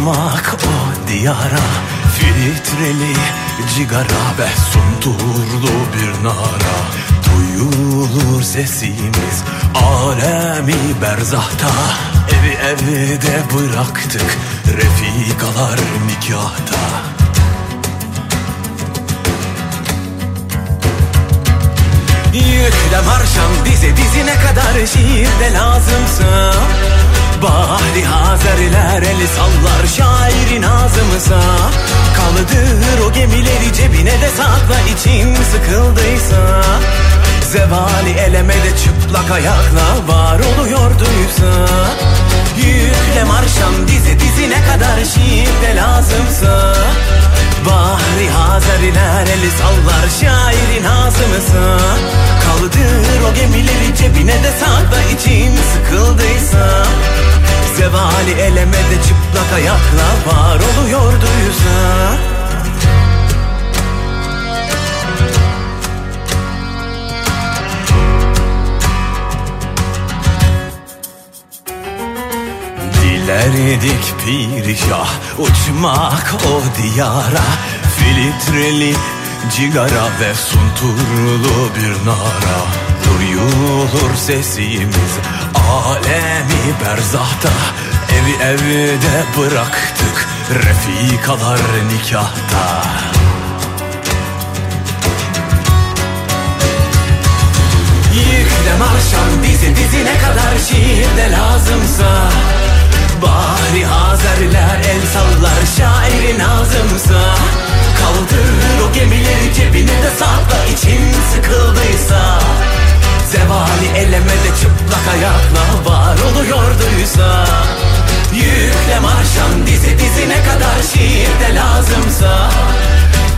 Uçmak o diyara Filtreli cigara ve sunturlu bir nara. Duyulur sesimiz alemi berzahta. Evi evde bıraktık refikalar nikahta. Yükle marşam dize dizine kadar şiirde lazımsa Bahri Hazariler el sallar şairin ağzımıza. Kaldır o gemileri cebine de sakla için sıkıldıysa. Zevali elemede çıplak ayakla var oluyorduysa. Yükle marşam dize dizine kadar şiirde lazımsa. Bahri Hazariler el sallar şairin ağzımıza Kaldır o gemileri cebine de sakla için sıkıldıysa. Zevali elemede çıplak ayakla var oluyorduysa Dilerdik bir şah uçmak o diyara. Filtreli cigara ve sunturlu bir nara. Duyulur sesimiz alemi berzahta. Evi evde bıraktık refikalar nikahta. Yükle marşam dizi dizine kadar şiirde lazımsa. Bahri Hazerler el sallar şairin ağzımsa Kaldır o gemileri cebine de sakla. İçin sıkıldıysa Zevali elemede çıplak ayakla. Var oluyorduysa Yükle marşam dizi dizine kadar şiirde lazımsa.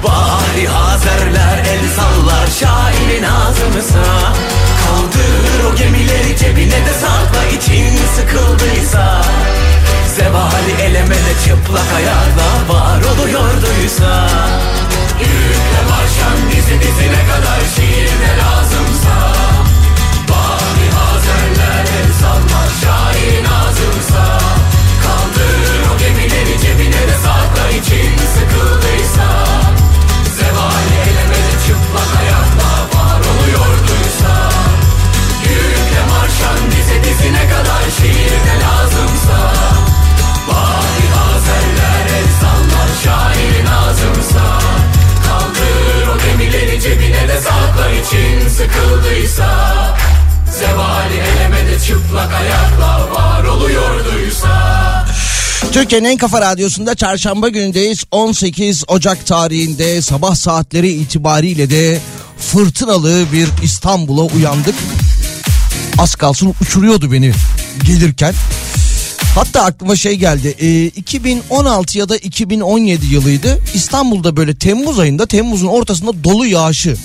Bahri Hazerler el sallar şairin ağzımıza. Kaldır o gemileri Türkiye'nin en kafa radyosunda çarşamba günündeyiz. 18 Ocak tarihinde sabah saatleri itibariyle de fırtınalı bir İstanbul'a uyandık. Az kalsın uçuruyordu beni gelirken. Hatta aklıma şey geldi. E, 2016 ya da 2017 yılıydı. İstanbul'da böyle Temmuz ayında Temmuz'un ortasında dolu yağışı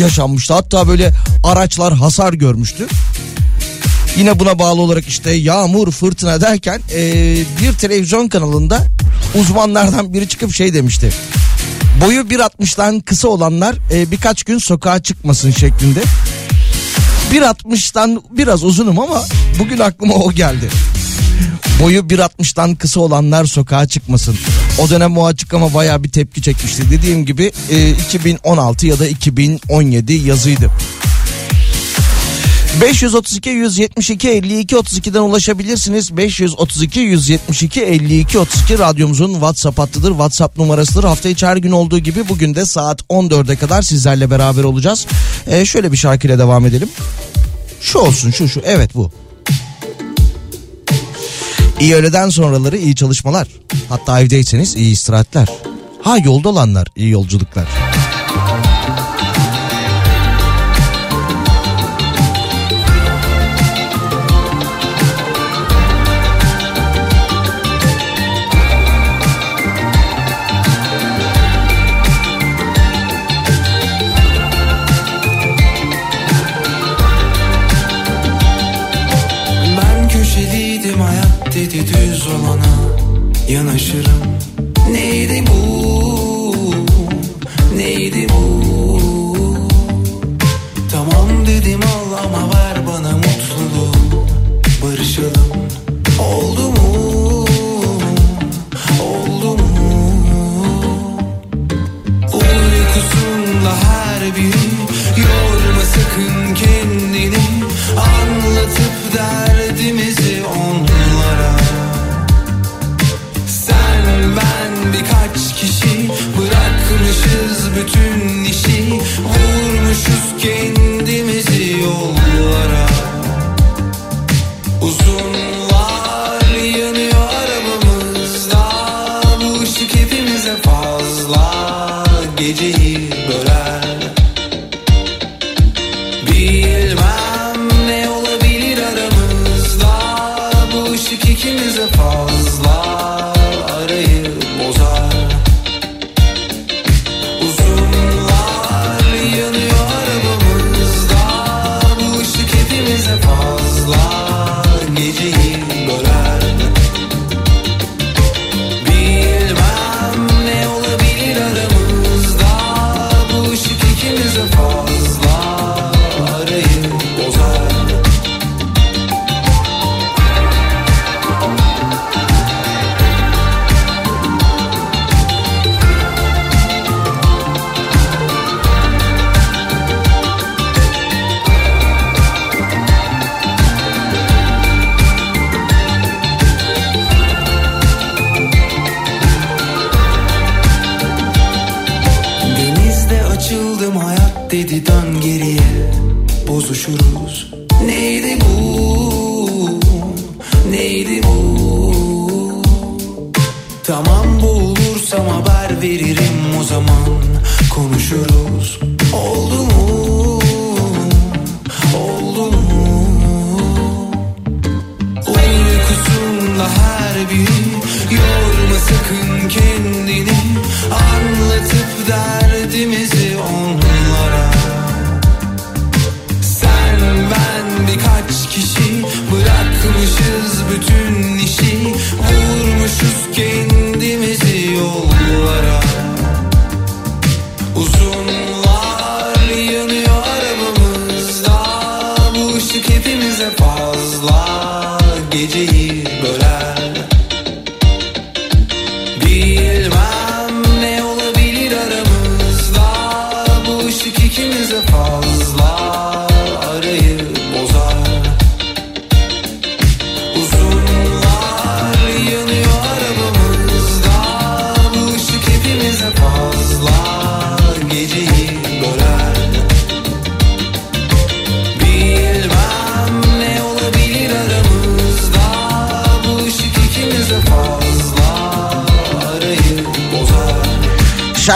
yaşanmıştı. Hatta böyle araçlar hasar görmüştü. Yine buna bağlı olarak işte yağmur fırtına derken e, bir televizyon kanalında uzmanlardan biri çıkıp şey demişti. Boyu 1.60'dan kısa olanlar e, birkaç gün sokağa çıkmasın şeklinde. 1.60'dan biraz uzunum ama bugün aklıma o geldi. Boyu 1.60'dan kısa olanlar sokağa çıkmasın. O dönem o açıklama baya bir tepki çekmişti. Dediğim gibi e, 2016 ya da 2017 yazıydı. 532 172 52 32'den ulaşabilirsiniz. 532 172 52 32 radyomuzun WhatsApp hattıdır. WhatsApp numarasıdır. Hafta içi her gün olduğu gibi bugün de saat 14'e kadar sizlerle beraber olacağız. Ee, şöyle bir şarkıyla devam edelim. Şu olsun şu şu evet bu. İyi öğleden sonraları iyi çalışmalar. Hatta evdeyseniz iyi istirahatler. Ha yolda olanlar iyi yolculuklar. yanaşırım.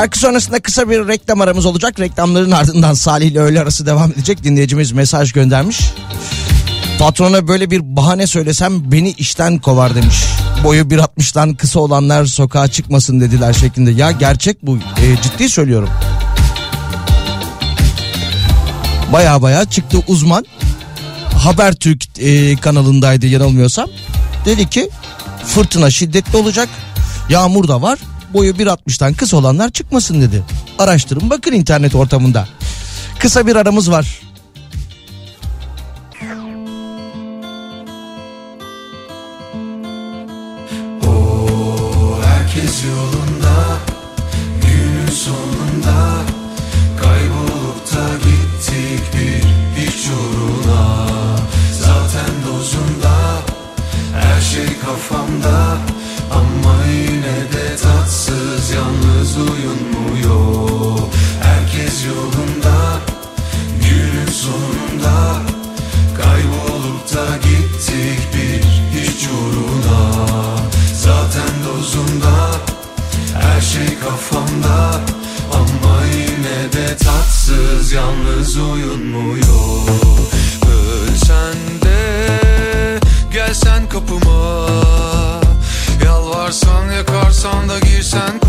Şarkı sonrasında kısa bir reklam aramız olacak. Reklamların ardından Salih ile öğle arası devam edecek. Dinleyicimiz mesaj göndermiş. Patrona böyle bir bahane söylesem beni işten kovar demiş. Boyu 1.60'dan kısa olanlar sokağa çıkmasın dediler şeklinde. Ya gerçek bu. E, ciddi söylüyorum. Baya baya çıktı uzman. Habertürk e, kanalındaydı yanılmıyorsam. Dedi ki fırtına şiddetli olacak. Yağmur da var boyu 1.60'tan kısa olanlar çıkmasın dedi. Araştırın bakın internet ortamında. Kısa bir aramız var. yalnız uyutmuyor Ölsen de gelsen kapıma. Yalvarsan yakarsan da girsen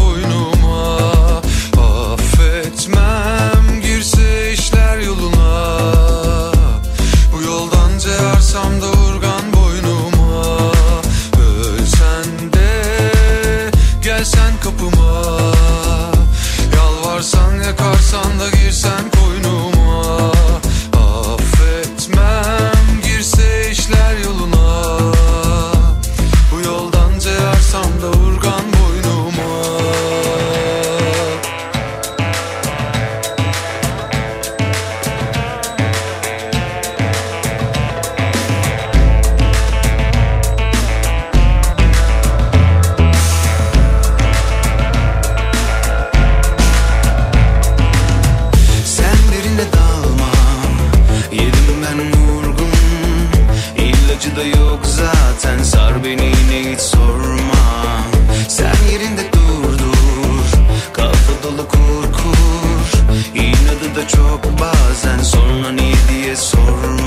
Kur kur. İnadı da çok bazen sonra niye diye sorma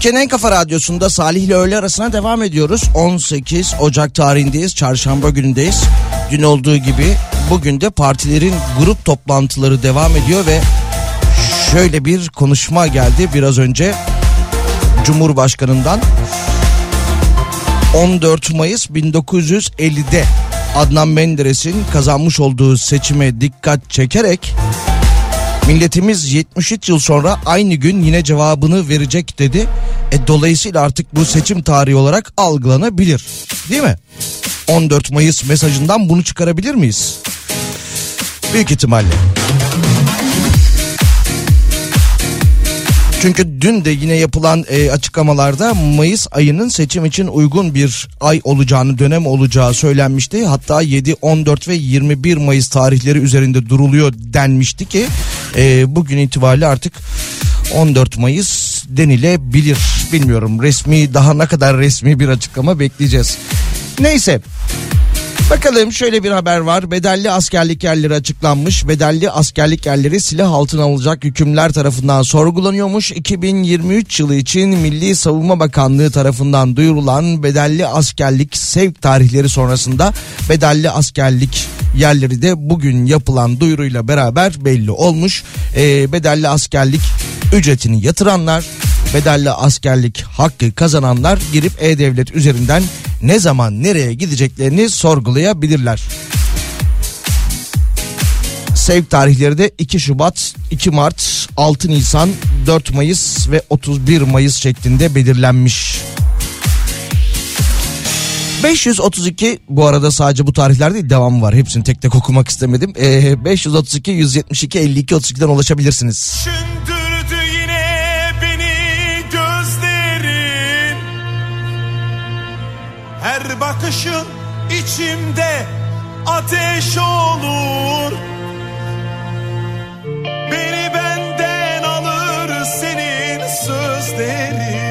Türkiye'nin en kafa radyosunda Salih ile öğle arasına devam ediyoruz. 18 Ocak tarihindeyiz. Çarşamba günündeyiz. Dün olduğu gibi bugün de partilerin grup toplantıları devam ediyor ve şöyle bir konuşma geldi biraz önce Cumhurbaşkanı'ndan. 14 Mayıs 1950'de Adnan Menderes'in kazanmış olduğu seçime dikkat çekerek Milletimiz 73 yıl sonra aynı gün yine cevabını verecek dedi. E, dolayısıyla artık bu seçim tarihi olarak algılanabilir. Değil mi? 14 Mayıs mesajından bunu çıkarabilir miyiz? Büyük ihtimalle. Çünkü dün de yine yapılan e, açıklamalarda Mayıs ayının seçim için uygun bir ay olacağını, dönem olacağı söylenmişti. Hatta 7, 14 ve 21 Mayıs tarihleri üzerinde duruluyor denmişti ki e, bugün itibariyle artık 14 Mayıs denilebilir. Bilmiyorum resmi daha ne kadar resmi bir açıklama bekleyeceğiz. Neyse Bakalım şöyle bir haber var. Bedelli askerlik yerleri açıklanmış. Bedelli askerlik yerleri silah altına alacak hükümler tarafından sorgulanıyormuş. 2023 yılı için Milli Savunma Bakanlığı tarafından duyurulan bedelli askerlik sevk tarihleri sonrasında bedelli askerlik yerleri de bugün yapılan duyuruyla beraber belli olmuş. Ee, bedelli askerlik ücretini yatıranlar bedelli askerlik hakkı kazananlar girip E-Devlet üzerinden ne zaman nereye gideceklerini sorgulayabilirler. Sevk tarihleri de 2 Şubat, 2 Mart, 6 Nisan, 4 Mayıs ve 31 Mayıs şeklinde belirlenmiş. 532 bu arada sadece bu tarihler değil devamı var. Hepsini tek tek okumak istemedim. Ee, 532 172 52 32'den ulaşabilirsiniz. Düşündürdü Her bakışın içimde ateş olur. Beni benden alır senin sözlerin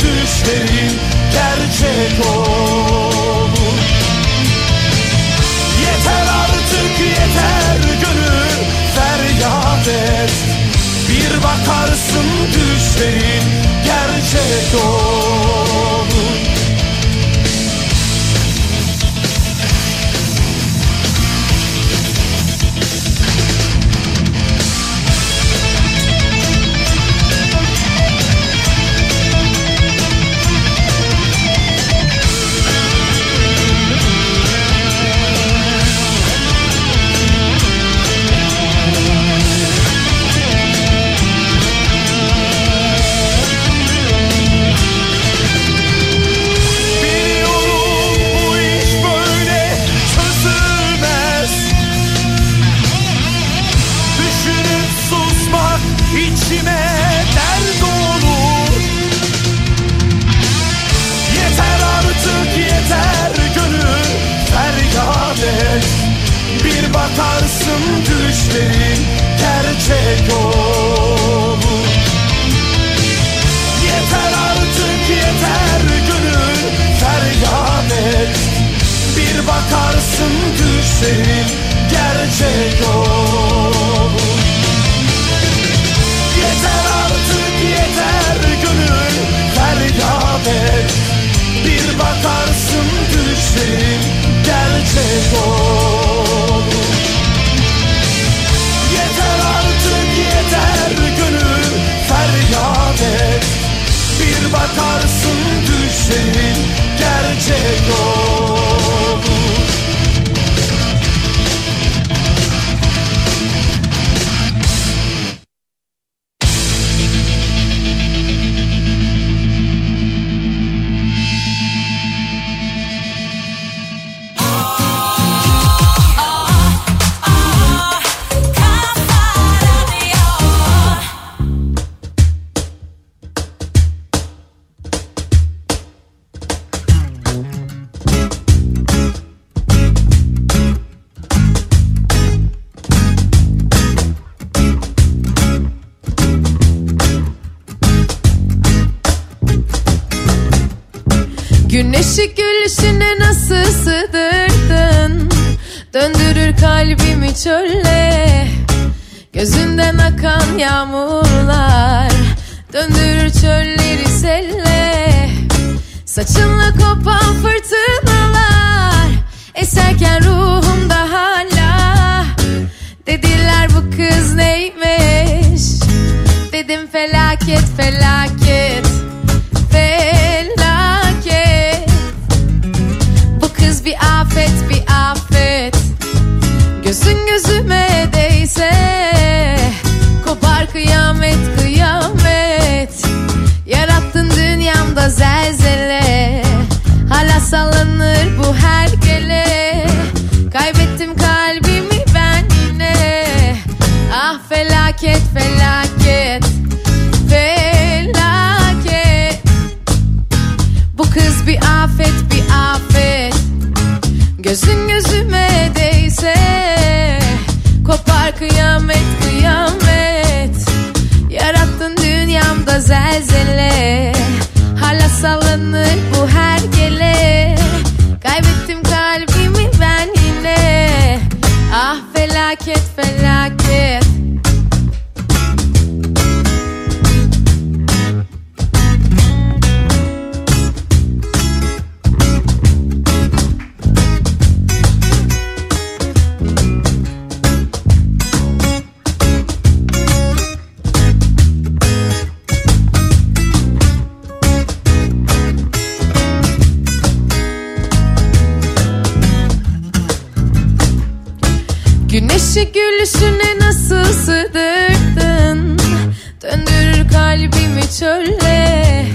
düşlerin gerçek olur. Yeter artık yeter gönül feryat et. Bir bakarsın düşlerin gerçek olur yağmurlar Döndürür çölleri selle. Saçınla kopan fırtınalar Eserken ruhumda hala. Dediler bu kız neymiş? Dedim felaket felaket. Felaket kıyamet kıyamet. Yarattın dünyamda zelzele. Hala sallanır bu her gele. Kaybettim kalbimi ben yine. Ah felaket felaket Felaket. Bu kız bir afet bir afet. Gözün gözüme değse Kopar kıyamet zelzele Hala sallanır bu her gele. Kaybettim kalbimi ben yine. Ah felaket felaket çölle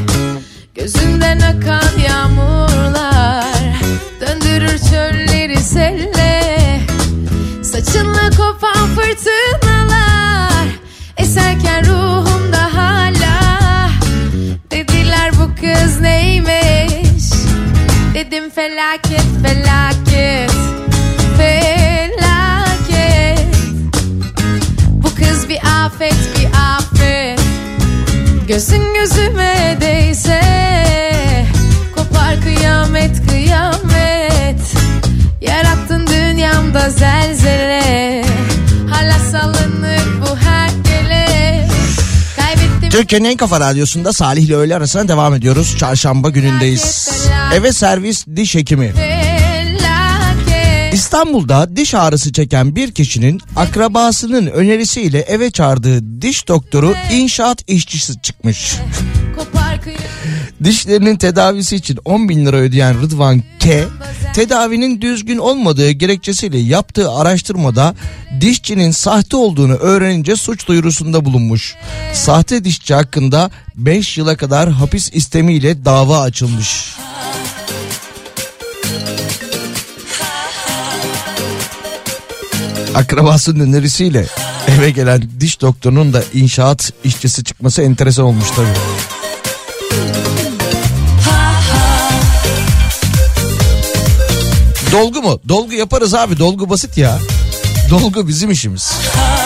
Gözünden akan yağmurlar. Döndürür çölleri selle Saçınla kopan fırtınalar. Eserken ruhumda hala. Dediler bu kız neymiş? Dedim felaket Felaket Gözün gözüme değse Kopar kıyamet kıyamet Yarattın dünyamda zelzele Hala sallanır bu her gele Kaybettim Türkiye'nin en kafa radyosunda Salih ile öğle arasına devam ediyoruz. Çarşamba günündeyiz. Eve servis diş hekimi. Ve İstanbul'da diş ağrısı çeken bir kişinin akrabasının önerisiyle eve çağırdığı diş doktoru inşaat işçisi çıkmış. Dişlerinin tedavisi için 10 bin lira ödeyen Rıdvan K. Tedavinin düzgün olmadığı gerekçesiyle yaptığı araştırmada dişçinin sahte olduğunu öğrenince suç duyurusunda bulunmuş. Sahte dişçi hakkında 5 yıla kadar hapis istemiyle dava açılmış. Akrabasının önerisiyle eve gelen diş doktorunun da inşaat işçisi çıkması enteresan olmuş tabii. Dolgu mu? Dolgu yaparız abi. Dolgu basit ya. Dolgu bizim işimiz. Uçak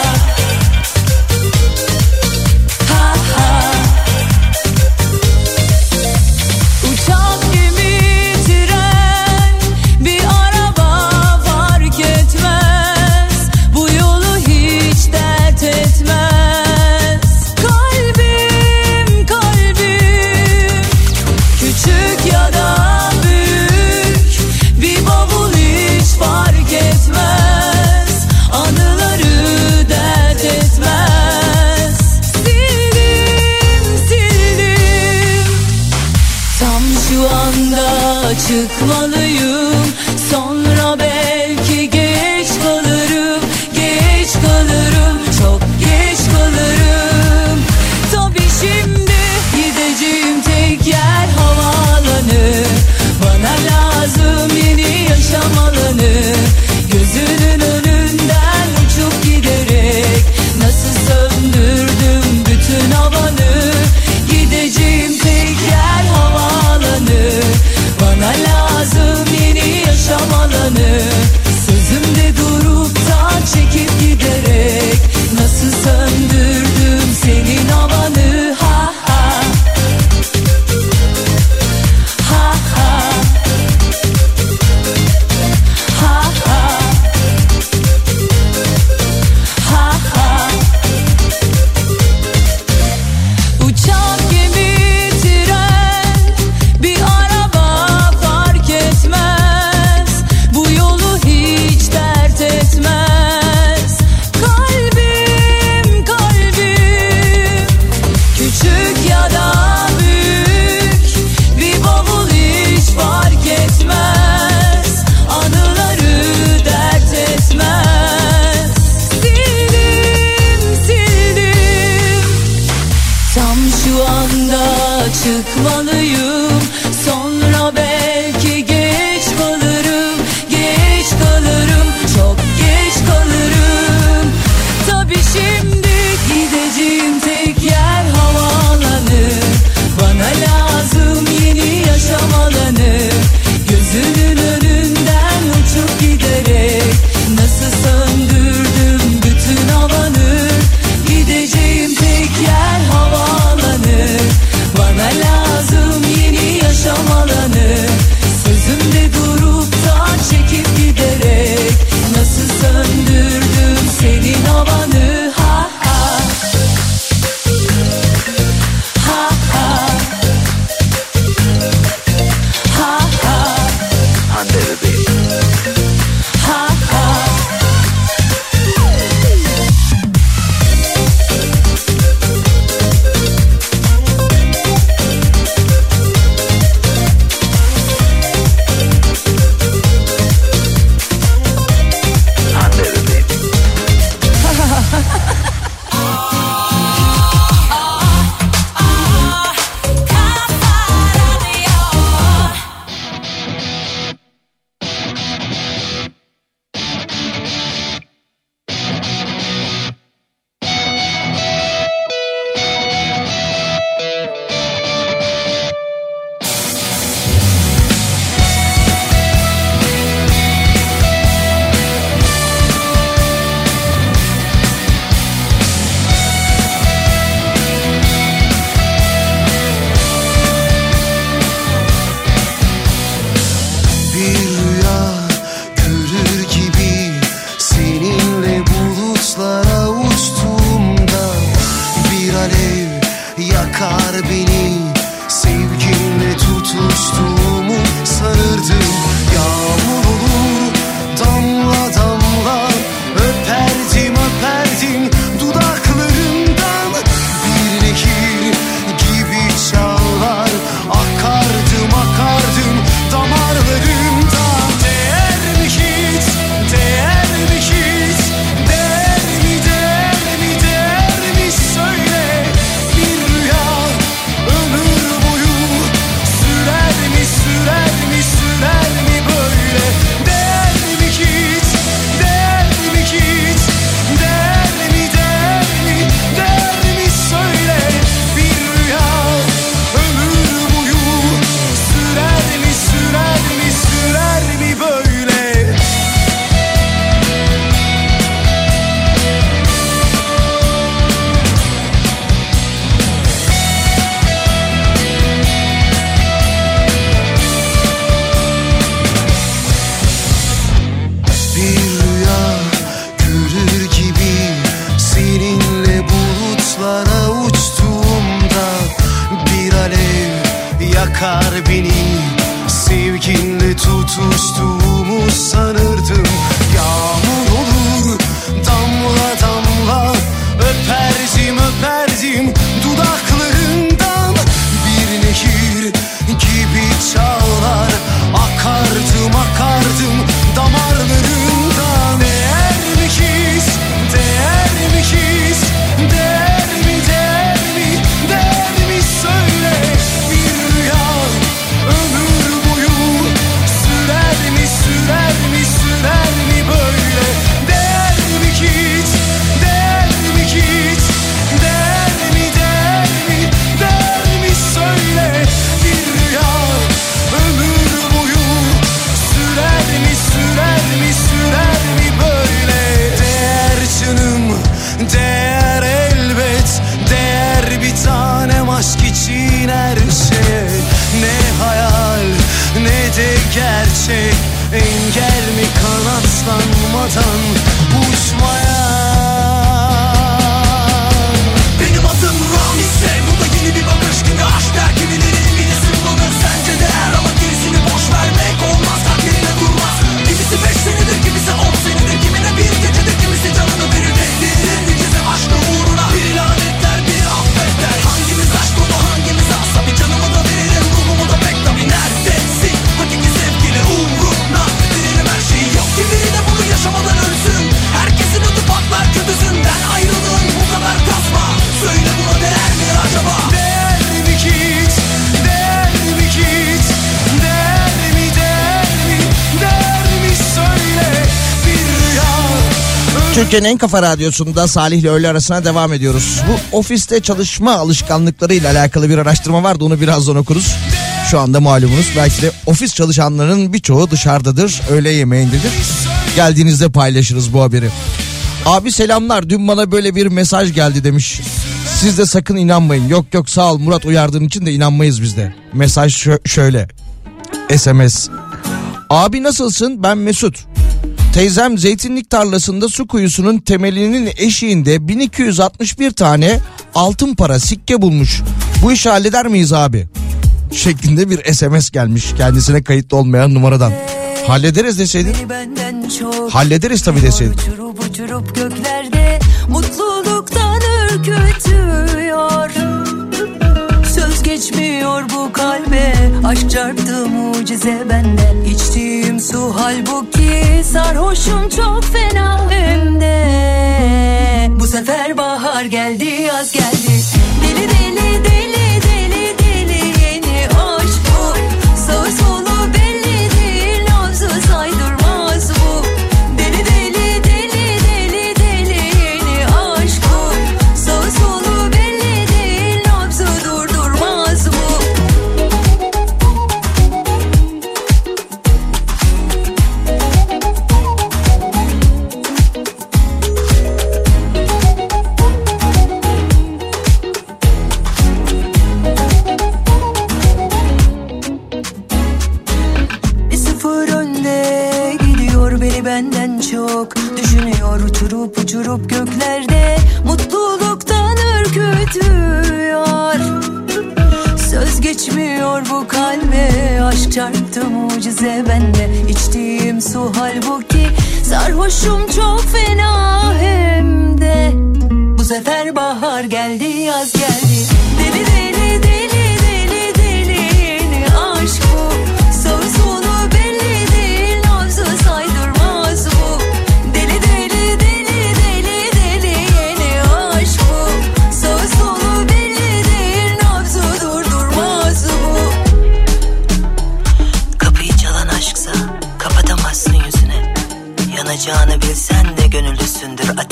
Havalıyım Türkiye'nin en kafa radyosunda Salih ile öğle arasına devam ediyoruz. Bu ofiste çalışma alışkanlıklarıyla alakalı bir araştırma vardı onu birazdan okuruz. Şu anda malumunuz belki de ofis çalışanlarının birçoğu dışarıdadır, öğle yemeğindedir. Geldiğinizde paylaşırız bu haberi. Abi selamlar dün bana böyle bir mesaj geldi demiş. Siz de sakın inanmayın. Yok yok sağ ol Murat uyardığın için de inanmayız biz de. Mesaj şö- şöyle. SMS. Abi nasılsın? Ben Mesut. Teyzem zeytinlik tarlasında su kuyusunun temelinin eşiğinde 1261 tane altın para sikke bulmuş. Bu işi halleder miyiz abi? Şeklinde bir SMS gelmiş kendisine kayıtlı olmayan numaradan. Hallederiz deseydin. Hallederiz tabii deseydin. Uçurup uçurup göklerde mutluluktan ürkütüyor Söz geçmiyor bu kalbe. Aşk çarptı mucize bende. İçtiğim su halbuki Sarhoşum çok fena hem de Bu sefer bahar geldi yaz geldi. Deli deli deli uçurup göklerde Mutluluktan ürkütüyor. Söz geçmiyor bu kalbe Aşk çarptı mucize bende. İçtiğim su halbuki Sarhoşum çok fena hem de. Bu sefer bahar geldi yaz geldi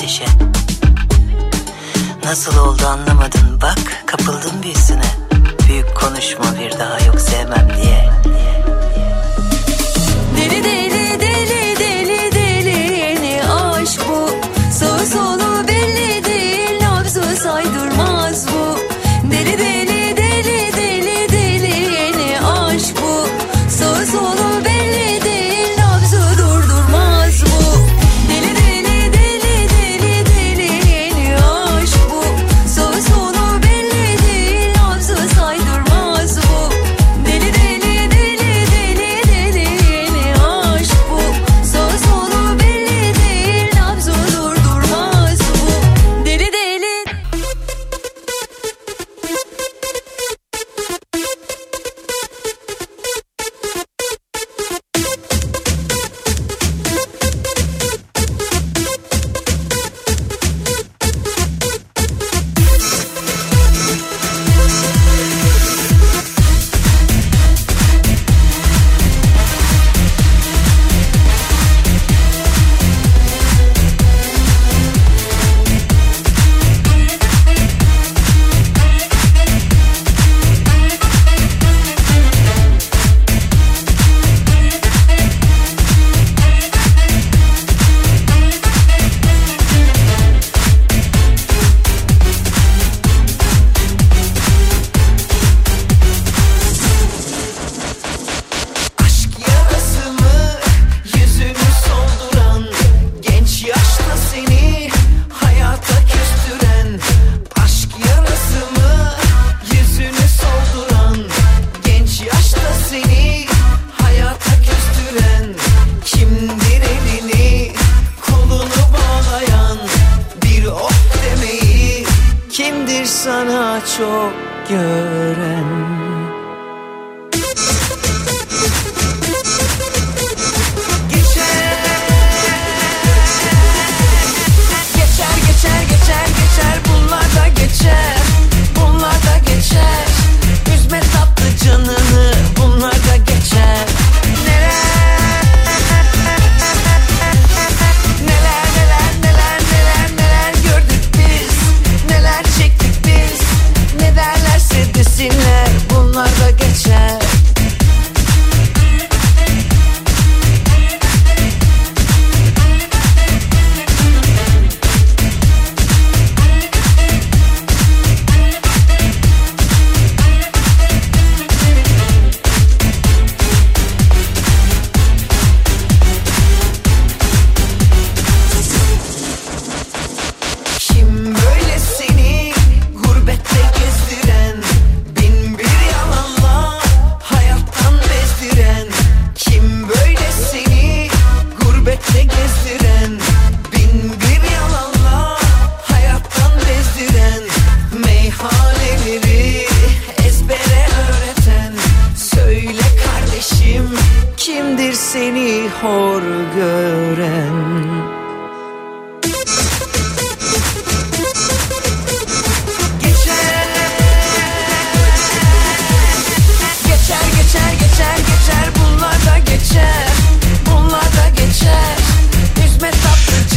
ateşe. Nasıl oldu anlamadın bak kapıldım büyüsüne Büyük konuşma bir daha yok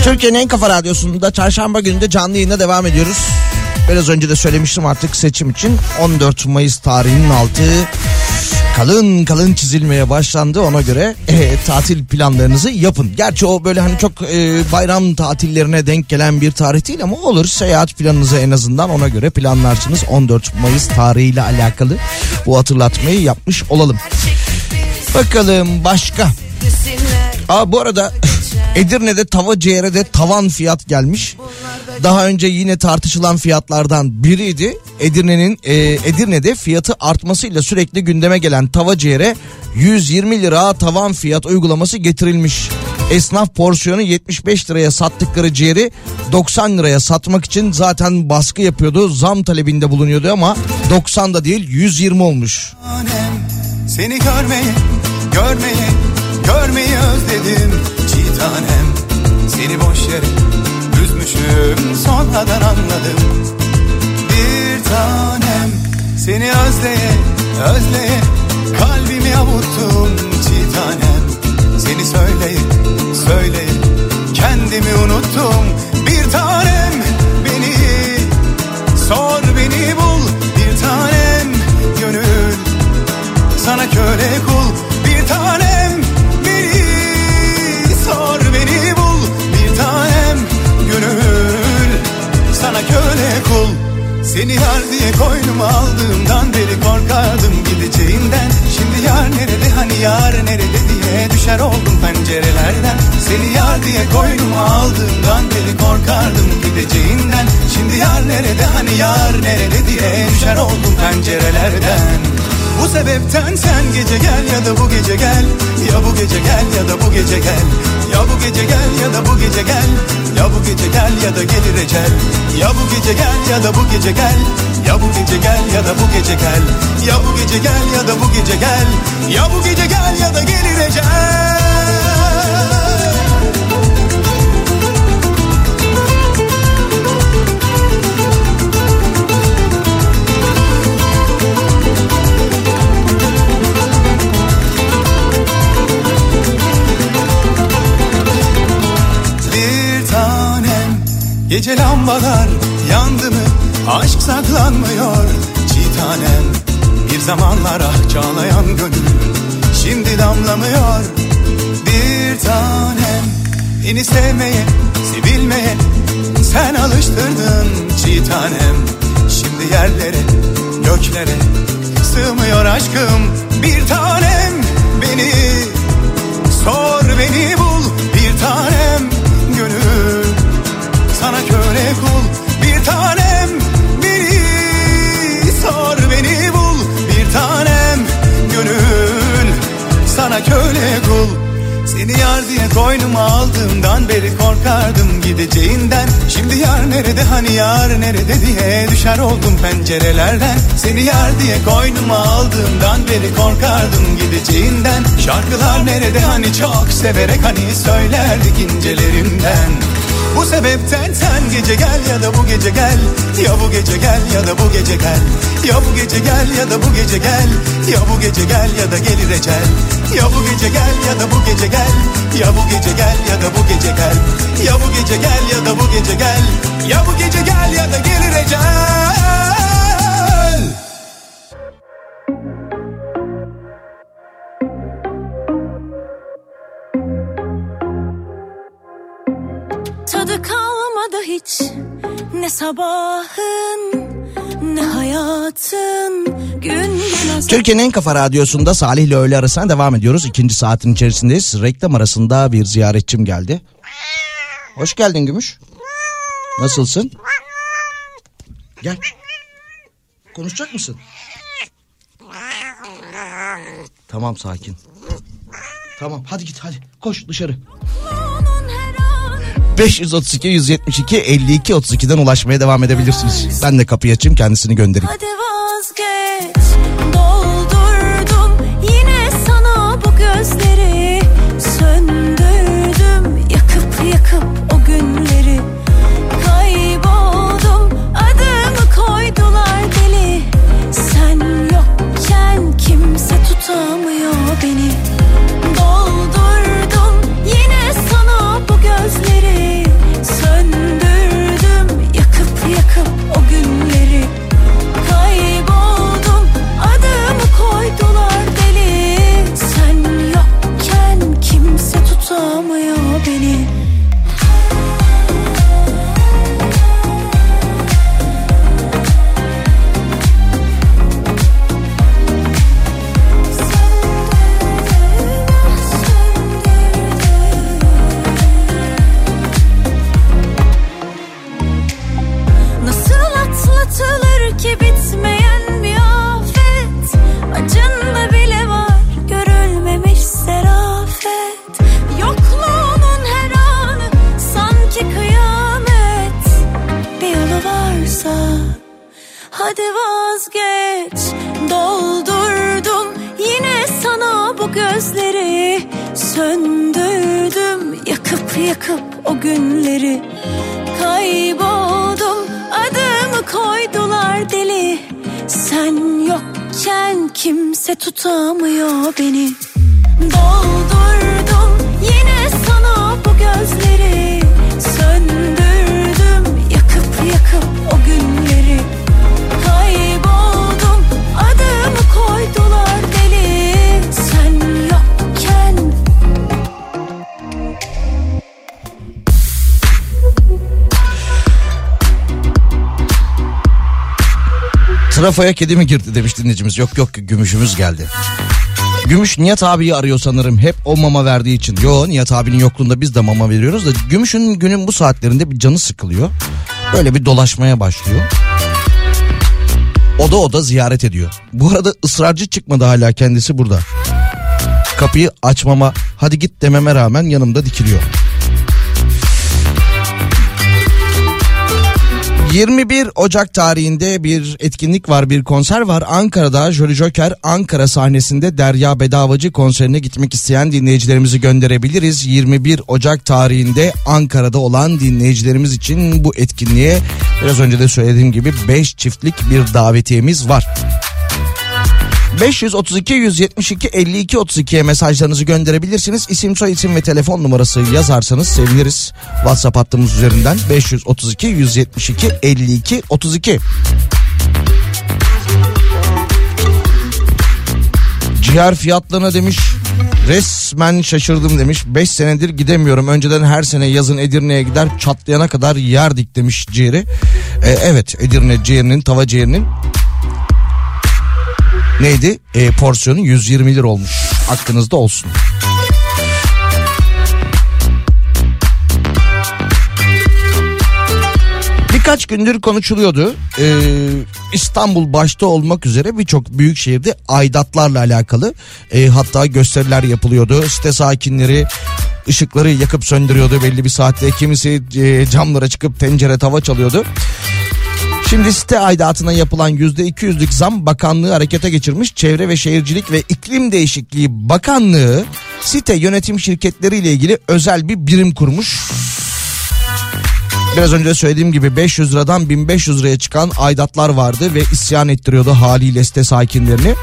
Türkiye'nin en kafa radyosunda çarşamba günü canlı yayına devam ediyoruz. Biraz önce de söylemiştim artık seçim için 14 Mayıs tarihinin altı kalın kalın çizilmeye başlandı ona göre e, tatil planlarınızı yapın. Gerçi o böyle hani çok e, bayram tatillerine denk gelen bir tarih değil ama olur seyahat planınızı en azından ona göre planlarsınız. 14 Mayıs tarihiyle alakalı bu hatırlatmayı yapmış olalım. Bakalım başka. Aa bu arada Edirne'de tava ciğere de tavan fiyat gelmiş. Daha önce yine tartışılan fiyatlardan biriydi. Edirne'nin e, Edirne'de fiyatı artmasıyla sürekli gündeme gelen tava ciğere 120 lira tavan fiyat uygulaması getirilmiş. Esnaf porsiyonu 75 liraya sattıkları ciğeri 90 liraya satmak için zaten baskı yapıyordu. Zam talebinde bulunuyordu ama 90 da değil 120 olmuş. Seni görmeyi, görmeyi, görmeyi özledim tanem. Seni boş yere üzmüşüm sonradan anladım. Bir tanem Seni özleye, özleye kalbimi avuttum. Çiğ tanem Seni söyleye, söyleye kendimi unuttum. Bir tanem beni Sor beni bul. Bir tanem gönül Sana köle kul Seni yar diye koynuma aldığımdan beri korkardım gideceğinden. Şimdi yar nerede hani yar nerede diye düşer oldum pencerelerden. Seni yar diye koynuma aldığımdan beri korkardım gideceğinden. Şimdi yar nerede hani yar nerede diye düşer oldum pencerelerden bu sebepten sen gece gel ya da bu gece gel Ya bu gece gel ya da bu gece gel Ya bu gece gel ya da bu gece gel Ya bu gece gel ya da gelir ecel Ya bu gece gel ya da bu gece gel Ya bu gece gel ya da bu gece gel Ya bu gece gel ya da bu gece gel Ya bu gece gel ya da gelir ecel Gece lambalar yandı mı? Aşk saklanmıyor. Çiğ tanem bir zamanlar ah çağlayan gönül Şimdi damlamıyor. Bir tanem Beni sevmeye sevilmeye sen alıştırdın çiğ tanem. Şimdi yerlere göklere sığmıyor aşkım bir tanem. Beni Sor beni bul bir tanem Sana köle kul bir tanem. Beni Sor beni bul. Bir tanem gönül. Sana köle kul. Seni yar diye koynuma aldığımdan beri korkardım gideceğinden. Şimdi yar nerede hani yar nerede diye düşer oldum pencerelerden. Seni yar diye koynuma aldığımdan beri korkardım gideceğinden. Şarkılar nerede hani çok severek hani söylerdik incelerinden bu sebepten sen gece gel ya da bu gece gel Ya bu gece gel ya da bu gece gel Ya bu gece gel ya da bu gece gel Ya bu gece gel ya da gelir ecel Ya bu gece gel ya da bu gece gel Ya bu gece gel ya da bu gece gel Ya bu gece gel ya da bu gece gel Ya bu gece gel ya da gelir ecel hiç ne sabahın ne hayatın gün. Türkiye'nin en kafa radyosunda Salih ile öğle arasına devam ediyoruz. İkinci saatin içerisindeyiz. Reklam arasında bir ziyaretçim geldi. Hoş geldin Gümüş. Nasılsın? Gel. Konuşacak mısın? Tamam sakin. Tamam hadi git hadi koş dışarı. Onun her an 532 172 52 32'den ulaşmaya devam edebilirsiniz. Ben de kapıyı açayım kendisini göndereyim. Hadi vazgeç Doldurdum tutamıyor beni Trafoya kedi mi girdi demiş dinleyicimiz. Yok yok gümüşümüz geldi. Gümüş Nihat abiyi arıyor sanırım hep o mama verdiği için. Yo Nihat abinin yokluğunda biz de mama veriyoruz da Gümüş'ün günün bu saatlerinde bir canı sıkılıyor. Böyle bir dolaşmaya başlıyor. Oda oda ziyaret ediyor. Bu arada ısrarcı çıkmadı hala kendisi burada. Kapıyı açmama hadi git dememe rağmen yanımda dikiliyor. 21 Ocak tarihinde bir etkinlik var, bir konser var. Ankara'da Jolly Joker Ankara sahnesinde Derya Bedavacı konserine gitmek isteyen dinleyicilerimizi gönderebiliriz. 21 Ocak tarihinde Ankara'da olan dinleyicilerimiz için bu etkinliğe biraz önce de söylediğim gibi 5 çiftlik bir davetiyemiz var. 532 172 52 32'ye mesajlarınızı gönderebilirsiniz. İsim soy isim ve telefon numarası yazarsanız seviniriz. WhatsApp hattımız üzerinden 532 172 52 32. Ciğer fiyatlarına demiş resmen şaşırdım demiş. 5 senedir gidemiyorum. Önceden her sene yazın Edirne'ye gider çatlayana kadar yerdik demiş ciğeri. Ee, evet Edirne ciğerinin tava ciğerinin neydi? E, porsiyonu 120 lira olmuş. Aklınızda olsun. Birkaç gündür konuşuluyordu. Ee, İstanbul başta olmak üzere birçok büyük şehirde aidatlarla alakalı. Ee, hatta gösteriler yapılıyordu. Site sakinleri ışıkları yakıp söndürüyordu belli bir saatte. Kimisi e, camlara çıkıp tencere tava çalıyordu. Şimdi site aidatına yapılan %200'lük zam bakanlığı harekete geçirmiş. Çevre ve Şehircilik ve İklim Değişikliği Bakanlığı site yönetim şirketleri ile ilgili özel bir birim kurmuş. Biraz önce söylediğim gibi 500 liradan 1500 liraya çıkan aidatlar vardı ve isyan ettiriyordu haliyle site sakinlerini.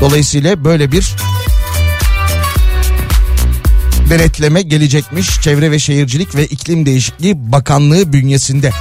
Dolayısıyla böyle bir denetleme gelecekmiş Çevre ve Şehircilik ve İklim Değişikliği Bakanlığı bünyesinde.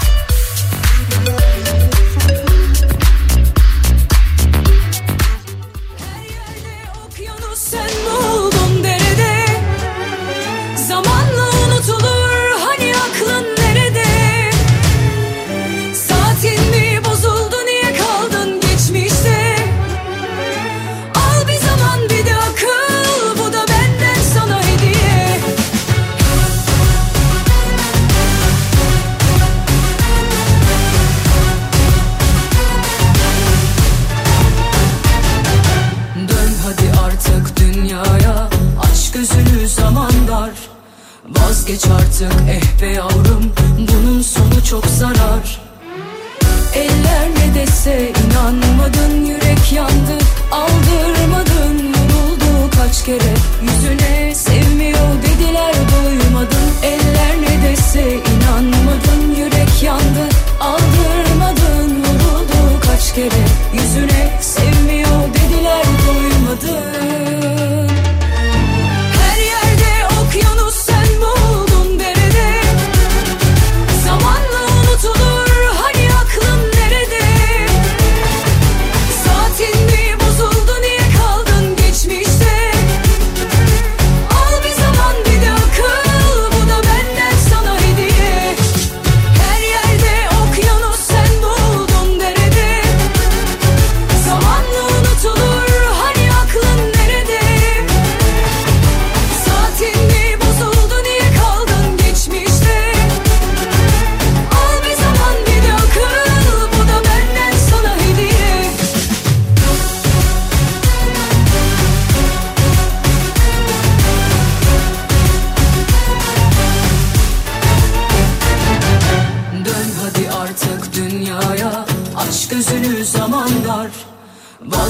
Vazgeç artık eh be yavrum. Bunun sonu çok zarar. Eller ne dese inanmadın Yürek yandı. Aldırmadın Vuruldu kaç kere. Yüzüne sevmiyor dediler duymadın Eller ne dese inanmadın Yürek yandı. Aldırmadın Vuruldu kaç kere. Yüzüne sevmiyor dediler duymadın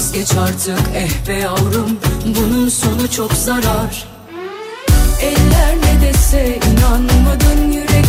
Vazgeç artık eh be yavrum Bunun sonu çok zarar. Eller ne dese inanmadın yüreğe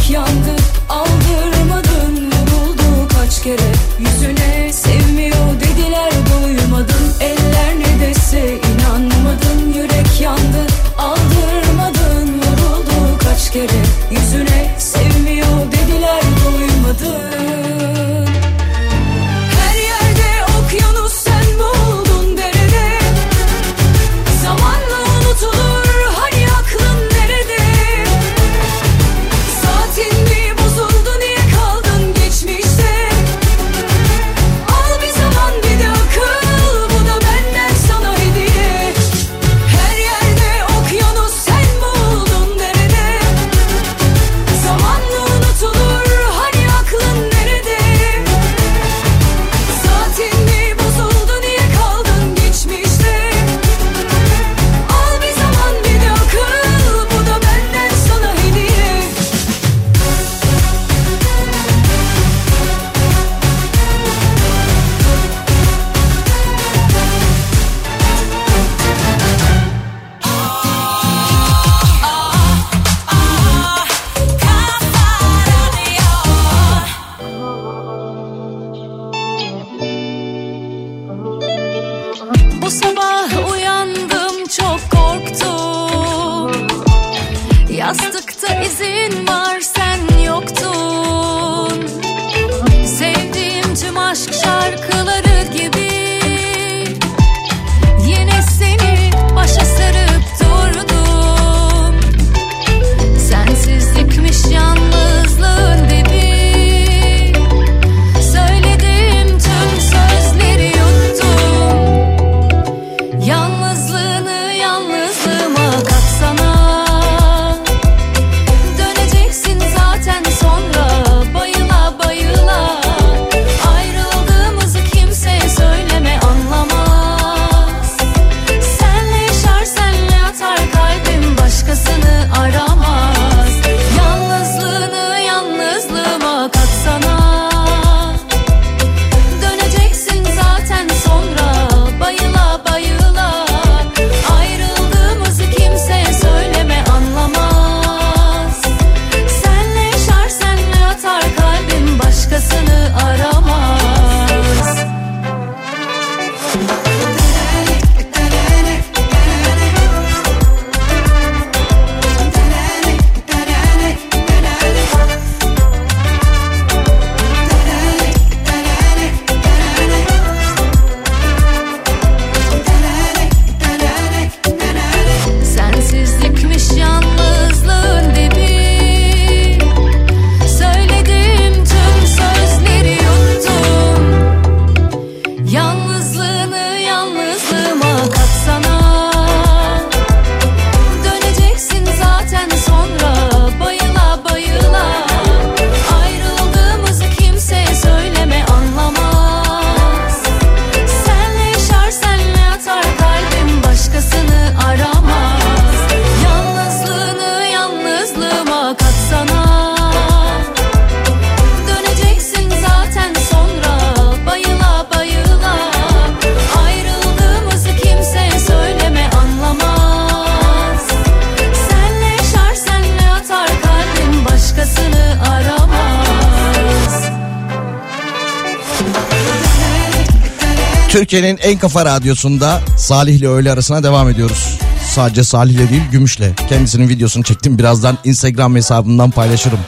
En Kafa Radyosu'nda Salih öğle arasına devam ediyoruz. Sadece Salih değil Gümüş'le. Kendisinin videosunu çektim. Birazdan Instagram hesabından paylaşırım.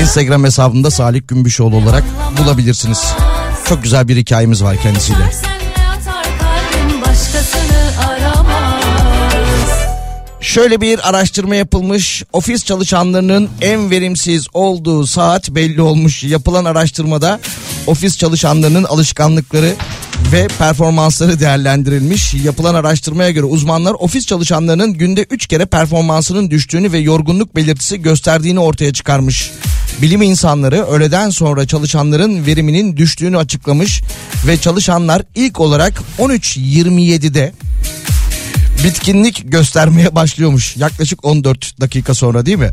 Instagram hesabında Salih Gümbüşoğlu olarak bulabilirsiniz. Çok güzel bir hikayemiz var kendisiyle. Şöyle bir araştırma yapılmış. Ofis çalışanlarının en verimsiz olduğu saat belli olmuş. Yapılan araştırmada ofis çalışanlarının alışkanlıkları ve performansları değerlendirilmiş. Yapılan araştırmaya göre uzmanlar ofis çalışanlarının günde 3 kere performansının düştüğünü ve yorgunluk belirtisi gösterdiğini ortaya çıkarmış. Bilim insanları öğleden sonra çalışanların veriminin düştüğünü açıklamış ve çalışanlar ilk olarak 13.27'de bitkinlik göstermeye başlıyormuş. Yaklaşık 14 dakika sonra değil mi?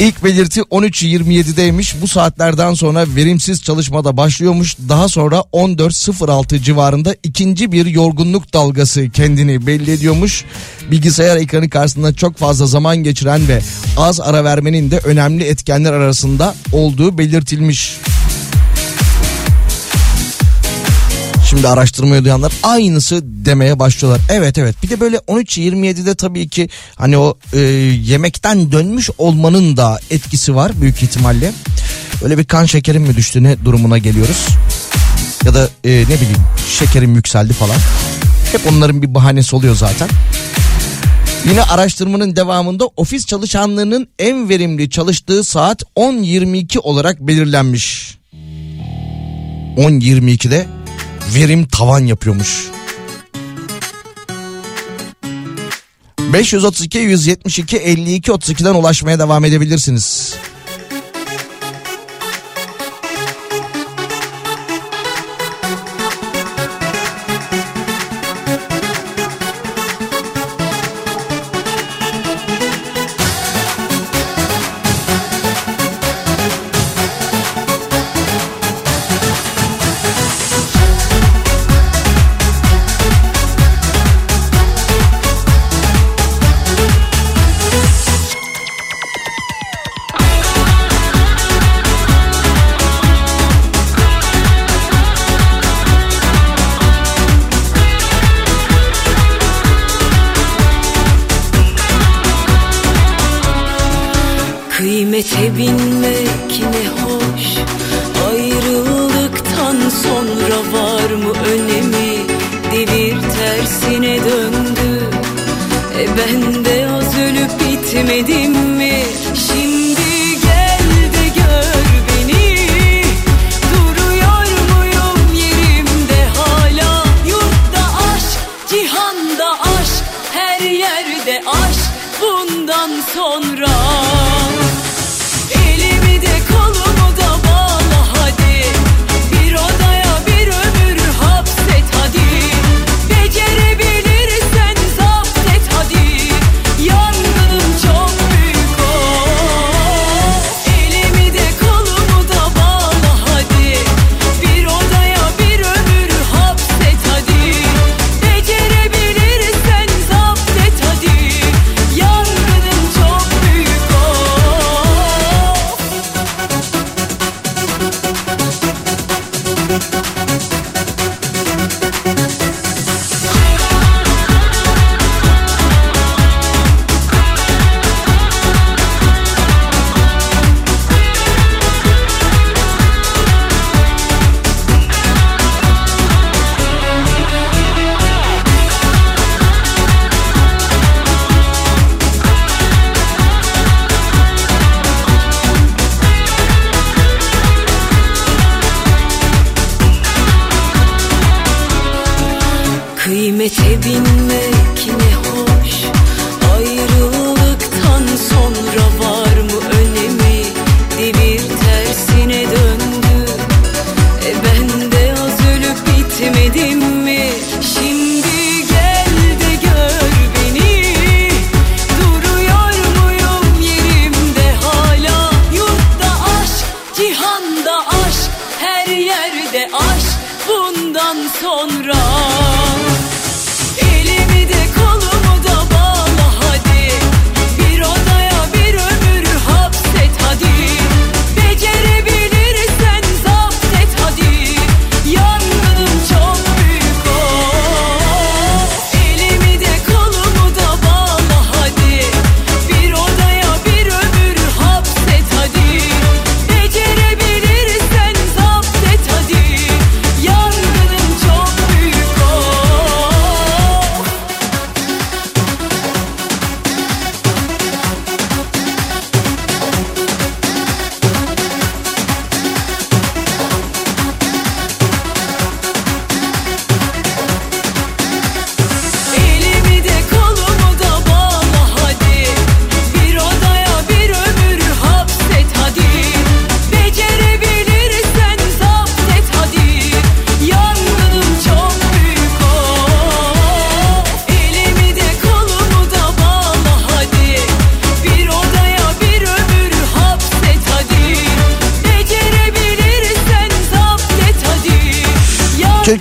İlk belirti 13.27'deymiş. Bu saatlerden sonra verimsiz çalışmada başlıyormuş. Daha sonra 14.06 civarında ikinci bir yorgunluk dalgası kendini belli ediyormuş. Bilgisayar ekranı karşısında çok fazla zaman geçiren ve az ara vermenin de önemli etkenler arasında olduğu belirtilmiş. Şimdi araştırmayı duyanlar aynısı demeye başlıyorlar. Evet evet bir de böyle 13-27'de tabii ki hani o e, yemekten dönmüş olmanın da etkisi var büyük ihtimalle. Öyle bir kan şekerim mi düştü ne durumuna geliyoruz. Ya da e, ne bileyim şekerim yükseldi falan. Hep onların bir bahanesi oluyor zaten. Yine araştırmanın devamında ofis çalışanlarının en verimli çalıştığı saat 10.22 olarak belirlenmiş. 10.22'de verim tavan yapıyormuş. 532 172 52 32'den ulaşmaya devam edebilirsiniz.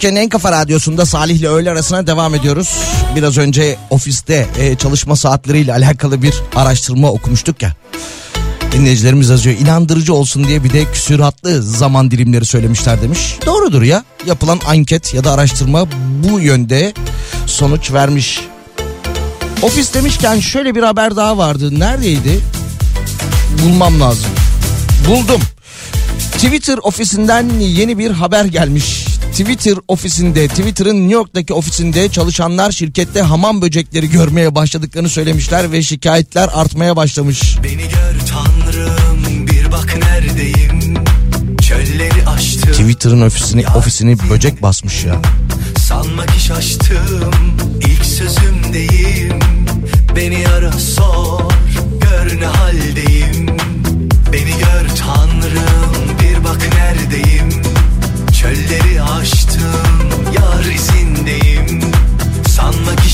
Türkiye'nin en kafa radyosunda Salih'le öğle arasına devam ediyoruz. Biraz önce ofiste e, çalışma saatleriyle alakalı bir araştırma okumuştuk ya. Dinleyicilerimiz yazıyor inandırıcı olsun diye bir de küsüratlı zaman dilimleri söylemişler demiş. Doğrudur ya yapılan anket ya da araştırma bu yönde sonuç vermiş. Ofis demişken şöyle bir haber daha vardı. Neredeydi? Bulmam lazım. Buldum. Twitter ofisinden yeni bir haber gelmiş. Twitter ofisinde, Twitter'ın New York'taki ofisinde çalışanlar şirkette hamam böcekleri görmeye başladıklarını söylemişler ve şikayetler artmaya başlamış. Beni gör tanrım bir bak neredeyim. Çölleri aştım. Twitter'ın ofisini, ofisini böcek basmış ya. Sanma ki şaştım ilk sözümdeyim. Beni ara sor gör ne haldeyim.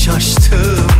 şaştım.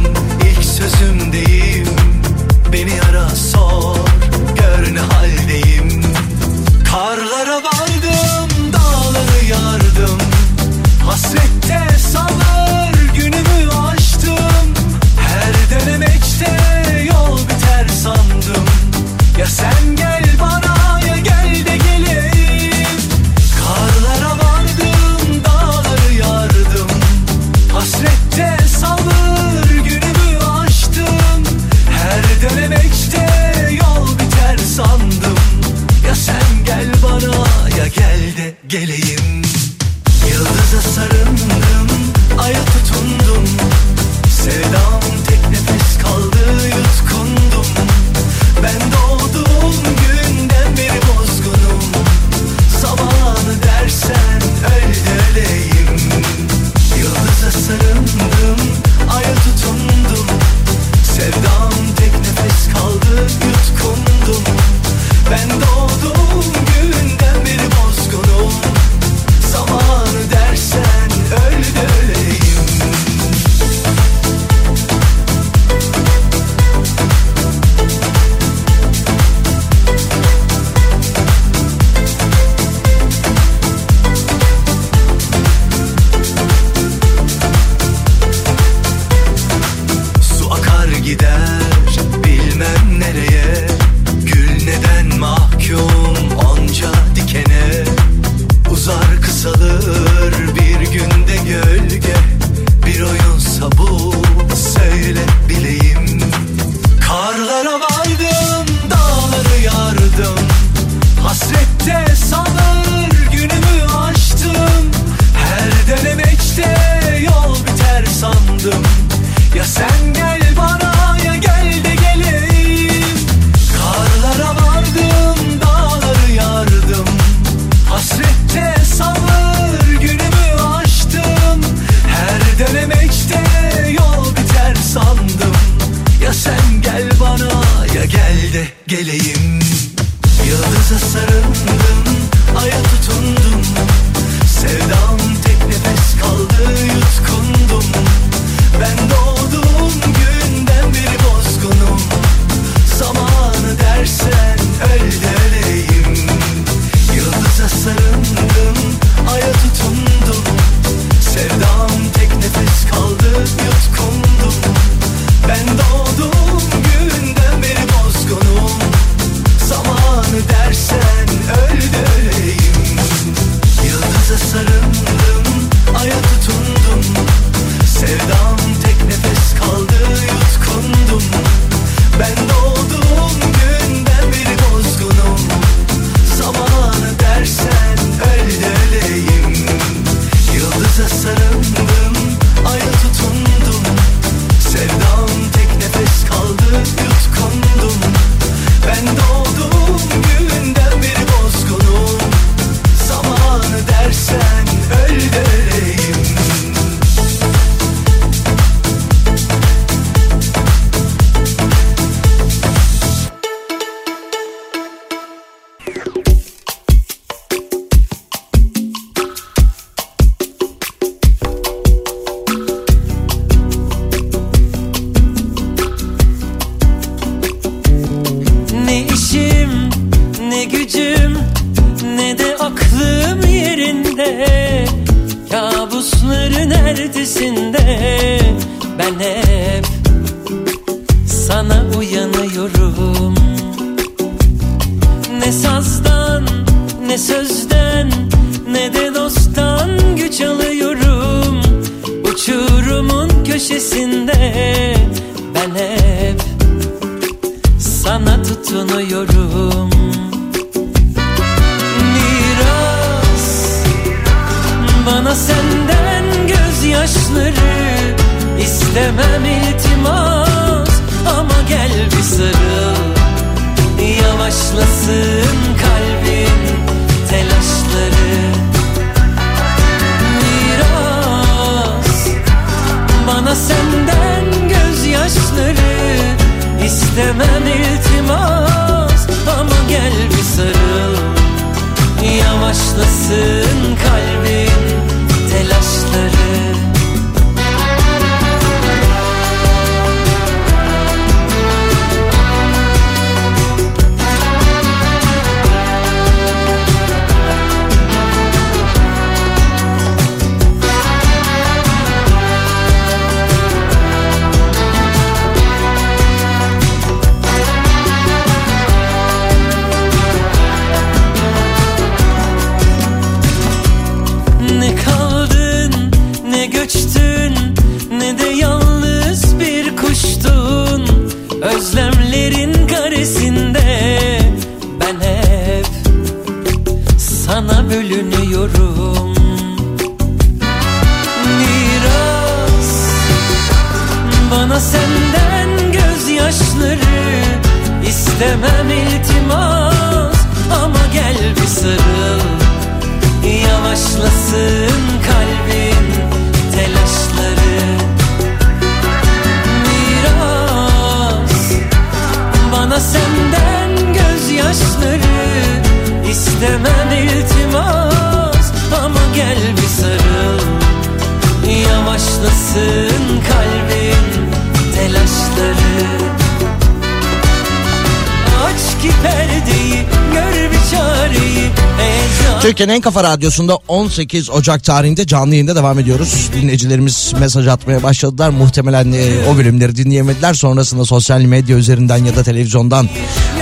Türkiye'nin en kafa radyosunda 18 Ocak tarihinde canlı yayında devam ediyoruz. Dinleyicilerimiz mesaj atmaya başladılar. Muhtemelen e, o bölümleri dinleyemediler. Sonrasında sosyal medya üzerinden ya da televizyondan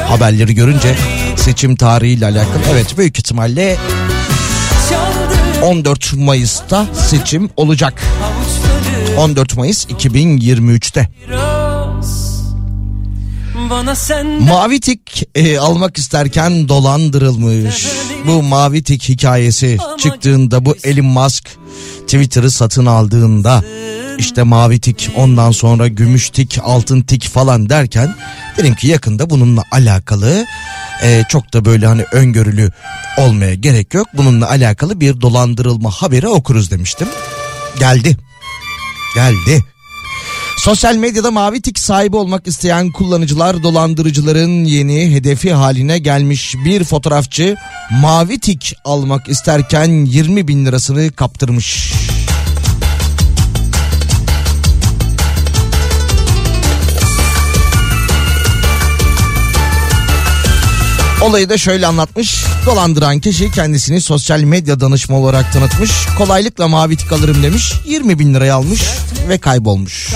haberleri görünce seçim tarihiyle alakalı. Evet büyük ihtimalle çaldı 14 Mayıs'ta seçim olacak. avuçları 14 Mayıs 2023'te. Mavi tik e, almak isterken dolandırılmış. Bu mavi tik hikayesi çıktığında bu Elon Musk Twitter'ı satın aldığında işte mavi tik ondan sonra gümüş tik altın tik falan derken dedim ki yakında bununla alakalı e, çok da böyle hani öngörülü olmaya gerek yok. Bununla alakalı bir dolandırılma haberi okuruz demiştim. Geldi. Geldi. Sosyal medyada mavi tik sahibi olmak isteyen kullanıcılar dolandırıcıların yeni hedefi haline gelmiş bir fotoğrafçı mavi tik almak isterken 20 bin lirasını kaptırmış. Olayı da şöyle anlatmış. Dolandıran kişi kendisini sosyal medya danışma olarak tanıtmış. Kolaylıkla mavi tik alırım demiş. 20 bin liraya almış ve kaybolmuş.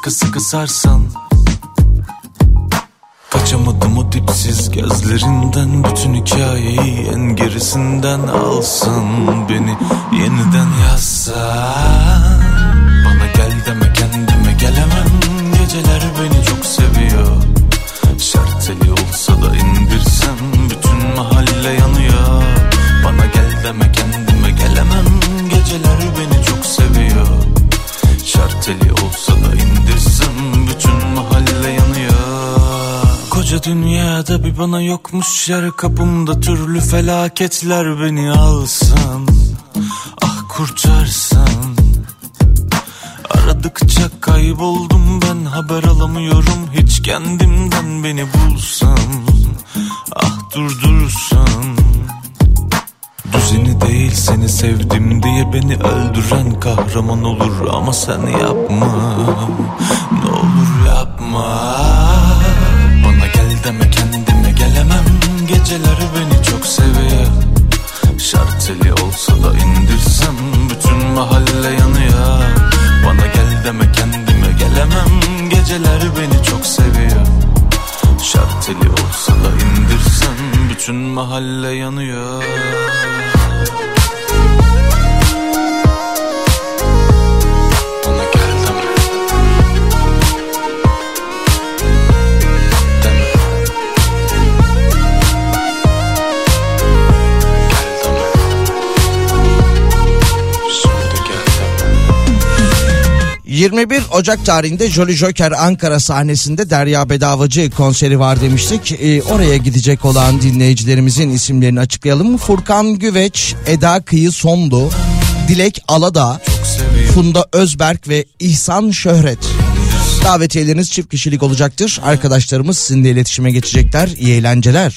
Sıkı sıkı sarsan. Kaçamadım o dipsiz gözlerinden Bütün hikayeyi en gerisinden alsın Beni yeniden yazsan dünyada bir bana yokmuş yer Kapımda türlü felaketler beni alsın. Ah kurtarsın. Aradıkça kayboldum ben haber alamıyorum Hiç kendimden beni bulsam Ah durdursan. Düzeni değil seni sevdim diye beni öldüren kahraman olur Ama sen yapma. Ne olur yapma deme kendime gelemem. Geceler beni çok seviyor. Şarteli olsa da indirsem Bütün mahalle yanıyor. Bana gel deme kendime gelemem. Geceler beni çok seviyor. Şarteli olsa da indirsem Bütün mahalle yanıyor 21 Ocak tarihinde Jolly Joker Ankara sahnesinde Derya Bedavacı konseri var demiştik. Ee, oraya gidecek olan dinleyicilerimizin isimlerini açıklayalım. Furkan Güveç, Eda Kıyı Sondu, Dilek Aladağ, Funda Özberk ve İhsan Şöhret. Davetiyeleriniz çift kişilik olacaktır. Arkadaşlarımız sizinle iletişime geçecekler. İyi eğlenceler.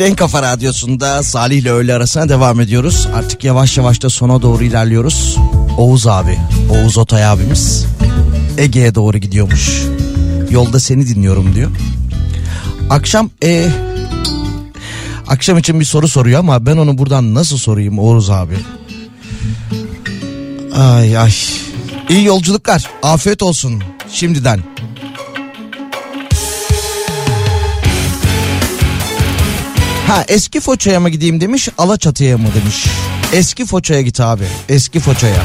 Türkiye'nin en kafa radyosunda Salih ile öğle arasına devam ediyoruz. Artık yavaş yavaş da sona doğru ilerliyoruz. Oğuz abi, Oğuz Otay abimiz Ege'ye doğru gidiyormuş. Yolda seni dinliyorum diyor. Akşam e, akşam için bir soru soruyor ama ben onu buradan nasıl sorayım Oğuz abi? Ay ay. İyi yolculuklar. Afiyet olsun şimdiden. Ha eski Foça'ya mı gideyim demiş Alaçatı'ya mı demiş. Eski Foça'ya git abi. Eski Foça'ya.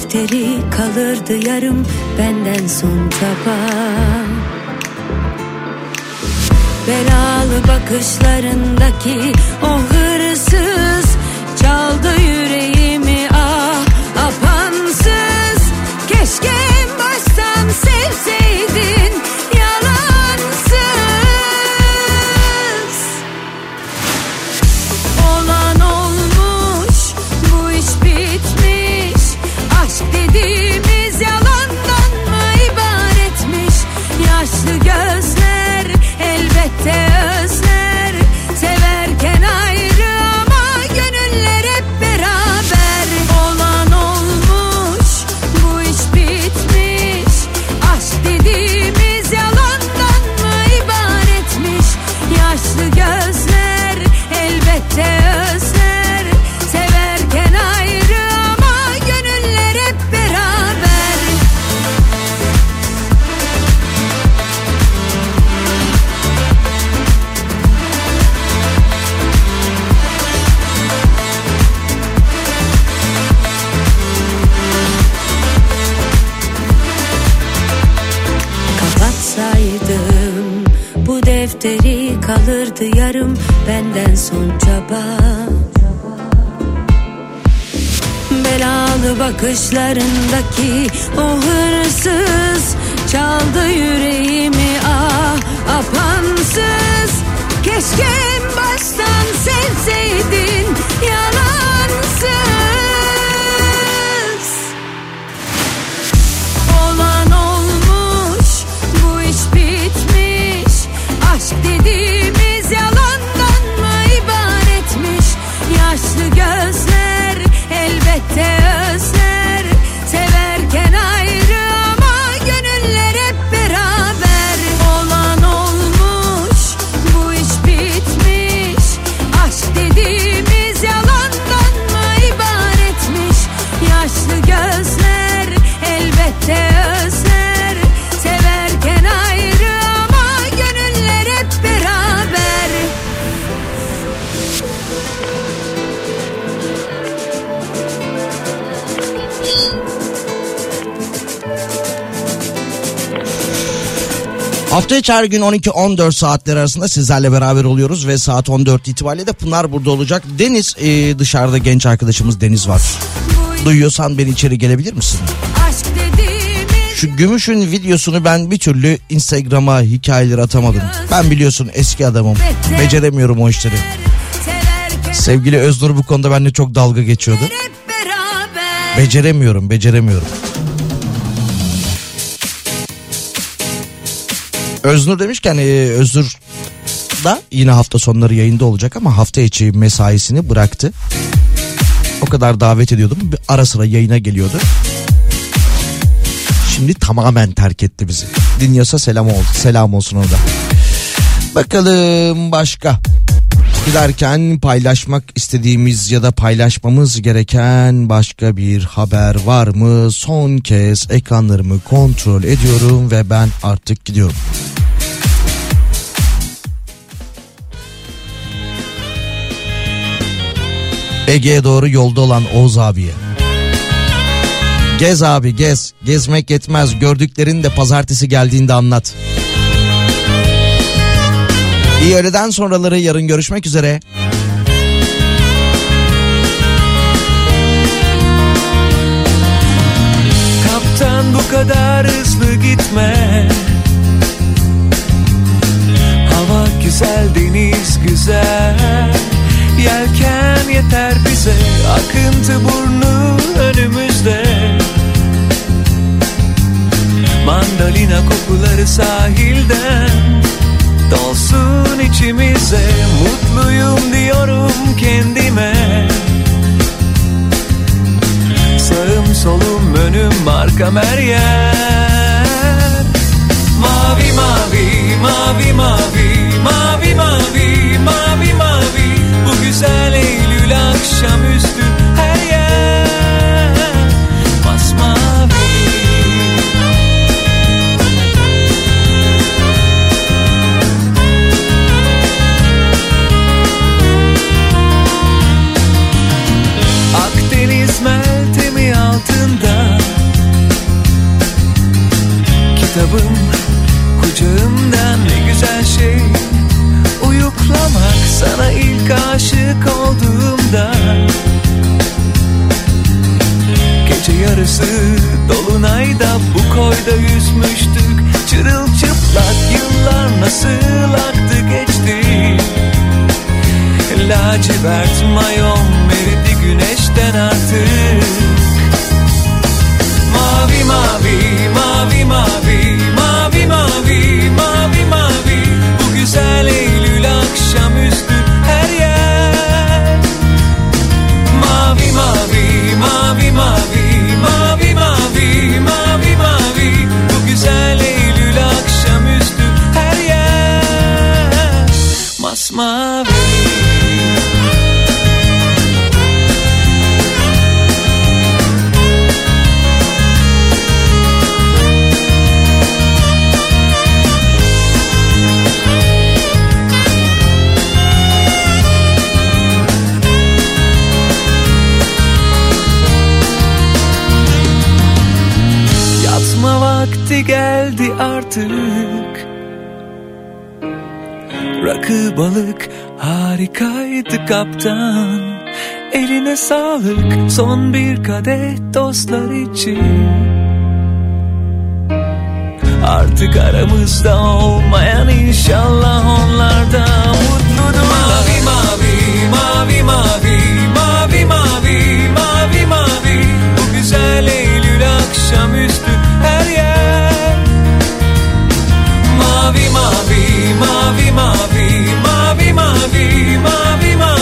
Defteri kalırdı yarım benden son çaba Belalı bakışlarındaki o hırsız Çaldı yüreğimi ah apansız. Keşke bakışlarındaki o hırsız Çaldı yüreğimi ah apansız. Keşke baştan sevseydin yalansız Hafta içi her gün 12-14 saatler arasında sizlerle beraber oluyoruz ve saat 14 itibariyle de Pınar burada olacak. Deniz e, dışarıda genç arkadaşımız Deniz var. Duyuyorsan beni içeri gelebilir misin? Şu gümüşün videosunu ben bir türlü Instagram'a hikayeleri atamadım. Ben biliyorsun eski adamım. Beceremiyorum o işleri. Sevgili Öznur bu konuda benimle çok dalga geçiyordu. Beceremiyorum, beceremiyorum. Öznur demişken e, Öznur da yine hafta sonları yayında olacak ama hafta içi mesaisini bıraktı. O kadar davet ediyordum. Bir ara sıra yayına geliyordu. Şimdi tamamen terk etti bizi. Dinliyorsa selam oldu. Selam olsun orada. Bakalım başka. Giderken paylaşmak istediğimiz ya da paylaşmamız gereken başka bir haber var mı? Son kez ekranlarımı kontrol ediyorum ve ben artık gidiyorum. Ege'ye doğru yolda olan Oğuz abiye. Gez abi gez. Gezmek yetmez. Gördüklerini de pazartesi geldiğinde anlat. İyi öğleden sonraları yarın görüşmek üzere. Kaptan bu kadar hızlı gitme. Hava güzel deniz güzel. Yelken yeter bize Akıntı burnu önümüzde. Mandalina kokuları sahilden Dolsun içimize Mutluyum diyorum kendime. Sağım solum önüm arkam her yer. Mavi mavi mavi mavi mavi mavi mavi mavi. Bu güzel Eylül akşamüstü da bu koyda yüzmüştük. Çırılçıplak yıllar nasıl aktı geçti? Lacivert mayon eridi güneşten artık. Mavi mavi mavi mavi mavi mavi mavi mavi. Bu güzel Eylül akşamüstü baktık Rakı balık harikaydı kaptan. Eline sağlık son bir kadeh dostlar için. Artık aramızda olmayan inşallah onlarda mutludur Mavi mavi mavi mavi mavi mavi mavi mavi. Bu güzel Eylül akşamüstü her yer. mavi, mavi, mavi, mavi, mavi, mavi, mavi, mavi, mavi.